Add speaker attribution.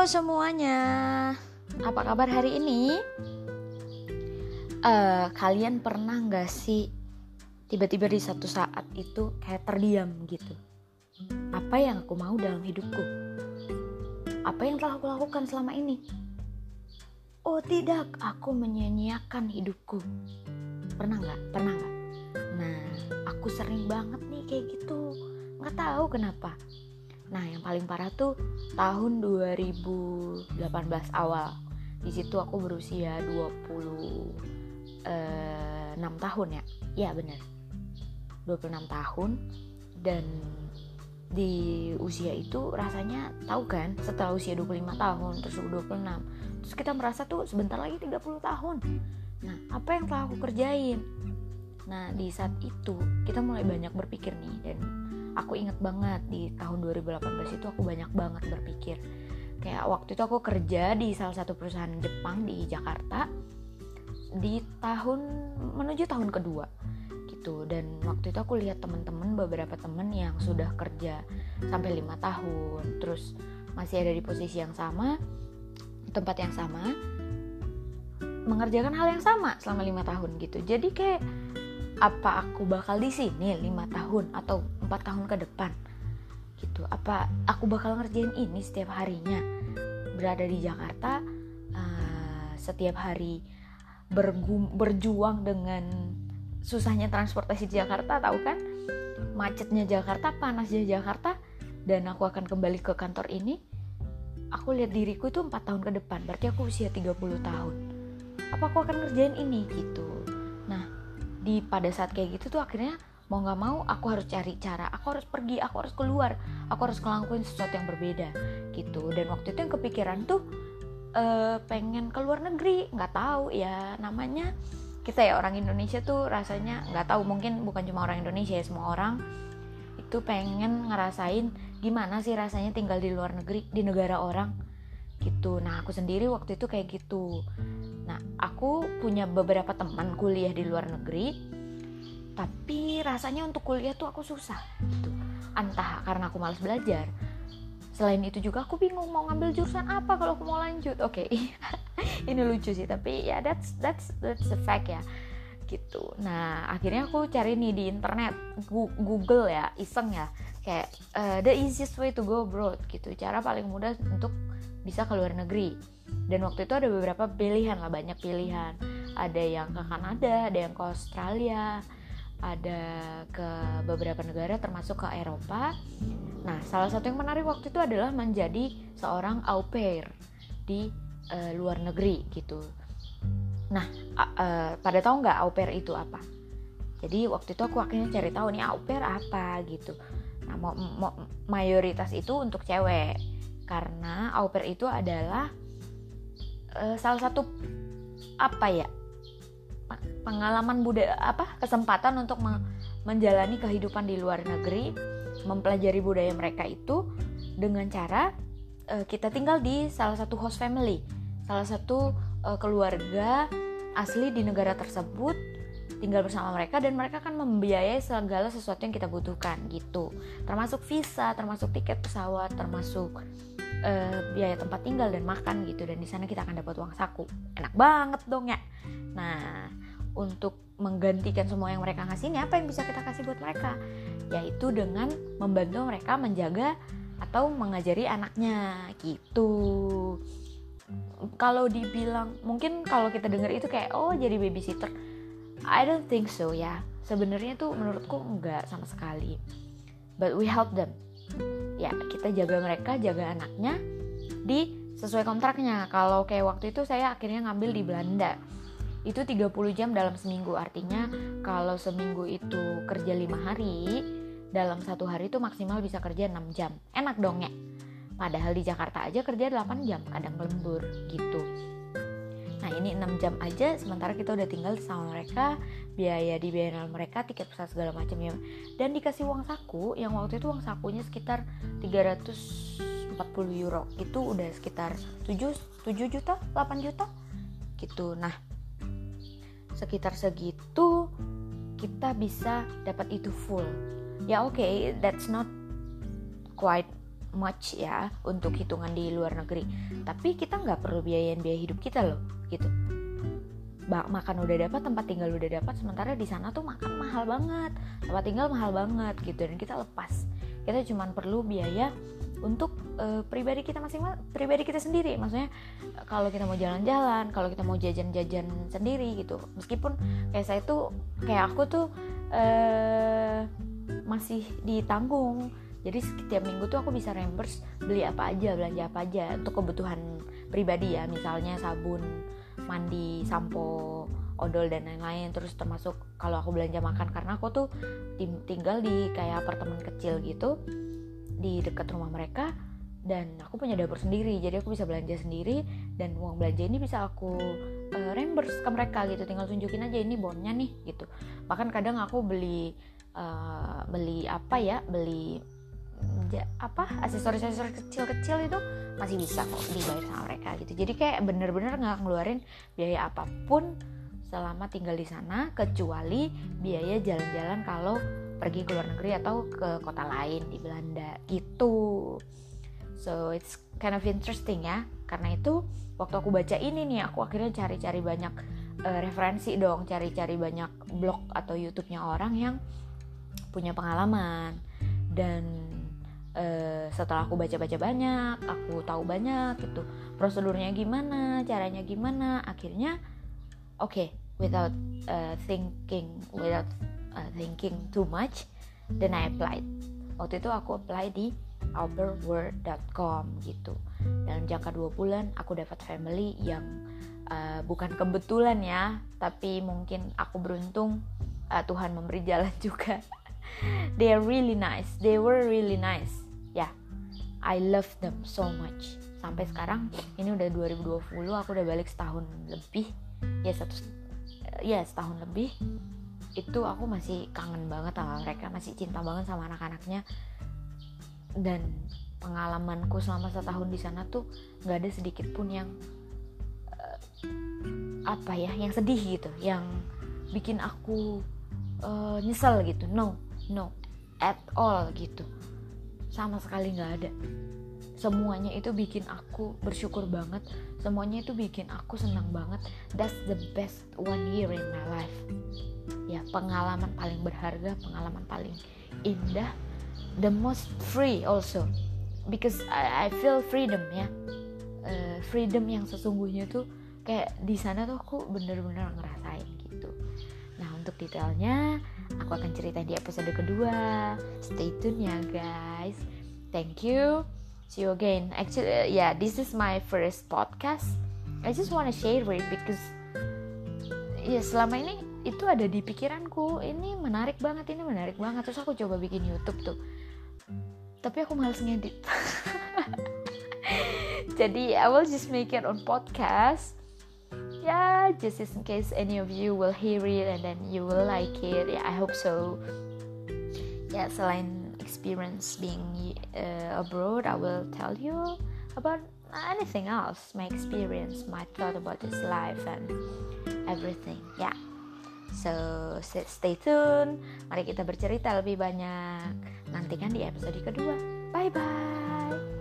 Speaker 1: Semuanya, apa kabar hari ini? Uh, kalian pernah nggak sih tiba-tiba di satu saat itu kayak terdiam gitu? Apa yang aku mau dalam hidupku? Apa yang telah aku lakukan selama ini? Oh tidak, aku menyanyiakan hidupku. Pernah nggak? Pernah nggak? Nah, aku sering banget nih kayak gitu. Nggak tahu kenapa Nah, yang paling parah tuh tahun 2018 awal. Di situ aku berusia 26 eh, tahun ya. Iya bener 26 tahun dan di usia itu rasanya tahu kan setelah usia 25 tahun terus 26 terus kita merasa tuh sebentar lagi 30 tahun nah apa yang telah aku kerjain nah di saat itu kita mulai banyak berpikir nih dan aku inget banget di tahun 2018 itu aku banyak banget berpikir. Kayak waktu itu aku kerja di salah satu perusahaan Jepang di Jakarta di tahun menuju tahun kedua gitu. Dan waktu itu aku lihat temen-temen beberapa temen yang sudah kerja sampai lima tahun terus masih ada di posisi yang sama tempat yang sama mengerjakan hal yang sama selama lima tahun gitu. Jadi kayak apa aku bakal di sini lima tahun atau empat tahun ke depan? Gitu. Apa aku bakal ngerjain ini setiap harinya? Berada di Jakarta uh, setiap hari bergum, berjuang dengan susahnya transportasi di Jakarta tahu kan? Macetnya Jakarta panasnya Jakarta dan aku akan kembali ke kantor ini. Aku lihat diriku itu empat tahun ke depan berarti aku usia 30 tahun. Apa aku akan ngerjain ini? Gitu di pada saat kayak gitu tuh akhirnya mau nggak mau aku harus cari cara. Aku harus pergi aku harus keluar. Aku harus ngelakuin sesuatu yang berbeda gitu. Dan waktu itu yang kepikiran tuh uh, pengen ke luar negeri. Nggak tahu ya namanya kita ya orang Indonesia tuh rasanya nggak tahu mungkin bukan cuma orang Indonesia ya semua orang itu pengen ngerasain gimana sih rasanya tinggal di luar negeri di negara orang gitu. Nah aku sendiri waktu itu kayak gitu. Nah, aku punya beberapa teman kuliah di luar negeri, tapi rasanya untuk kuliah tuh aku susah gitu. Entah karena aku malas belajar. Selain itu juga aku bingung mau ngambil jurusan apa kalau aku mau lanjut. Oke, okay. ini lucu sih, tapi ya that's that's that's a fact ya gitu. Nah, akhirnya aku cari nih di internet, Google ya, iseng ya, kayak uh, the easiest way to go abroad gitu, cara paling mudah untuk bisa ke luar negeri. Dan waktu itu ada beberapa pilihan lah banyak pilihan. Ada yang ke Kanada ada yang ke Australia ada ke beberapa negara termasuk ke Eropa. Nah salah satu yang menarik waktu itu adalah menjadi seorang au pair di uh, luar negeri gitu. Nah uh, pada tahu nggak au pair itu apa? Jadi waktu itu aku akhirnya cari tahu nih au pair apa gitu. Nah mo, mo, mayoritas itu untuk cewek karena au pair itu adalah uh, salah satu apa ya pengalaman budaya apa kesempatan untuk menjalani kehidupan di luar negeri mempelajari budaya mereka itu dengan cara uh, kita tinggal di salah satu host family salah satu uh, keluarga asli di negara tersebut tinggal bersama mereka dan mereka akan membiayai segala sesuatu yang kita butuhkan gitu. Termasuk visa termasuk tiket pesawat termasuk uh, biaya tempat tinggal dan makan gitu. Dan di sana kita akan dapat uang saku. Enak banget dong ya. Nah untuk menggantikan semua yang mereka kasih ini apa yang bisa kita kasih buat mereka? Yaitu dengan membantu mereka menjaga atau mengajari anaknya gitu. Kalau dibilang mungkin kalau kita dengar itu kayak oh jadi babysitter. I don't think so ya. Sebenarnya tuh menurutku enggak sama sekali. But we help them ya kita jaga mereka jaga anaknya di sesuai kontraknya. Kalau kayak waktu itu saya akhirnya ngambil di Belanda. Itu 30 jam dalam seminggu. Artinya kalau seminggu itu kerja lima hari dalam satu hari itu maksimal bisa kerja 6 jam. Enak dong ya padahal di Jakarta aja kerja 8 jam kadang lembur gitu Nah ini 6 jam aja sementara kita udah tinggal sama mereka Biaya di biaya mereka, tiket pesawat segala macam ya Dan dikasih uang saku yang waktu itu uang sakunya sekitar 340 euro. Itu udah sekitar 7, 7 juta, 8 juta gitu. Nah sekitar segitu kita bisa dapat itu full. Ya oke okay, that's not quite much ya untuk hitungan di luar negeri. Tapi kita nggak perlu biayain biaya hidup kita loh gitu. Bak makan udah dapat tempat tinggal udah dapat sementara di sana tuh makan mahal banget. Tempat tinggal mahal banget gitu. Dan kita lepas. Kita cuma perlu biaya untuk uh, pribadi kita masing-masing pribadi kita sendiri. Maksudnya kalau kita mau jalan-jalan kalau kita mau jajan-jajan sendiri gitu. Meskipun kayak saya tuh kayak aku tuh uh, masih ditanggung jadi setiap minggu tuh aku bisa reimburse beli apa aja belanja apa aja untuk kebutuhan pribadi ya. Misalnya sabun mandi sampo odol dan lain-lain. Terus termasuk kalau aku belanja makan karena aku tuh tinggal di kayak apartemen kecil gitu di dekat rumah mereka dan aku punya dapur sendiri. Jadi aku bisa belanja sendiri dan uang belanja ini bisa aku uh, reimburse ke mereka gitu. Tinggal tunjukin aja ini bonnya nih gitu. Bahkan kadang aku beli uh, beli apa ya beli ja, apa aksesoris aksesoris kecil-kecil itu masih bisa kok dibayar sama mereka gitu. Jadi kayak bener-bener nggak ngeluarin biaya apa pun selama tinggal di sana kecuali biaya jalan-jalan kalau pergi ke luar negeri atau ke kota lain di Belanda gitu. So it's kind of interesting ya karena itu waktu aku baca ini nih aku akhirnya cari-cari banyak uh, referensi dong cari-cari banyak blog atau YouTube-nya orang yang punya pengalaman. Dan uh, setelah aku baca-baca banyak aku tahu banyak gitu prosedurnya gimana caranya gimana akhirnya oke okay, without uh, thinking without uh, thinking too much then I applied. Waktu itu aku apply di albertword.com gitu. Dalam jangka dua bulan aku dapat family yang uh, bukan kebetulan ya tapi mungkin aku beruntung uh, Tuhan memberi jalan juga they are really nice. They were really nice. Ya yeah, I love them so much. Sampai sekarang ini udah 2020 aku udah balik setahun lebih. Ya satu ya setahun lebih. Itu aku masih kangen banget sama mereka masih cinta banget sama anak-anaknya. Dan pengalamanku selama setahun di sana tuh nggak ada sedikit pun yang uh, apa ya yang sedih gitu yang bikin aku uh, nyesel gitu. No no at all gitu. Sama sekali nggak ada. Semuanya itu bikin aku bersyukur banget. Semuanya itu bikin aku senang banget. That's the best one year in my life. Ya pengalaman paling berharga pengalaman paling indah the most free also. Because I, I feel freedom ya. Uh, freedom yang sesungguhnya tuh kayak di sana tuh aku bener-bener ngerasain gitu untuk detailnya aku akan cerita di episode kedua. Stay tune ya guys. Thank you. See you again. Actually uh, yeah this is my first podcast. I just wanna share it because ya selama ini itu ada di pikiranku. Ini menarik banget ini menarik banget. Terus aku coba bikin YouTube tuh. Tapi aku males ngedit. Jadi I will just make it on podcast yeah just in case any of you will hear it and then you will like it yeah I hope so yeah, selain experience being uh, abroad I will tell you about anything else my experience my thought about this life and everything yeah So stay tune, mari kita bercerita lebih banyak. Nantikan di episode kedua. Bye bye.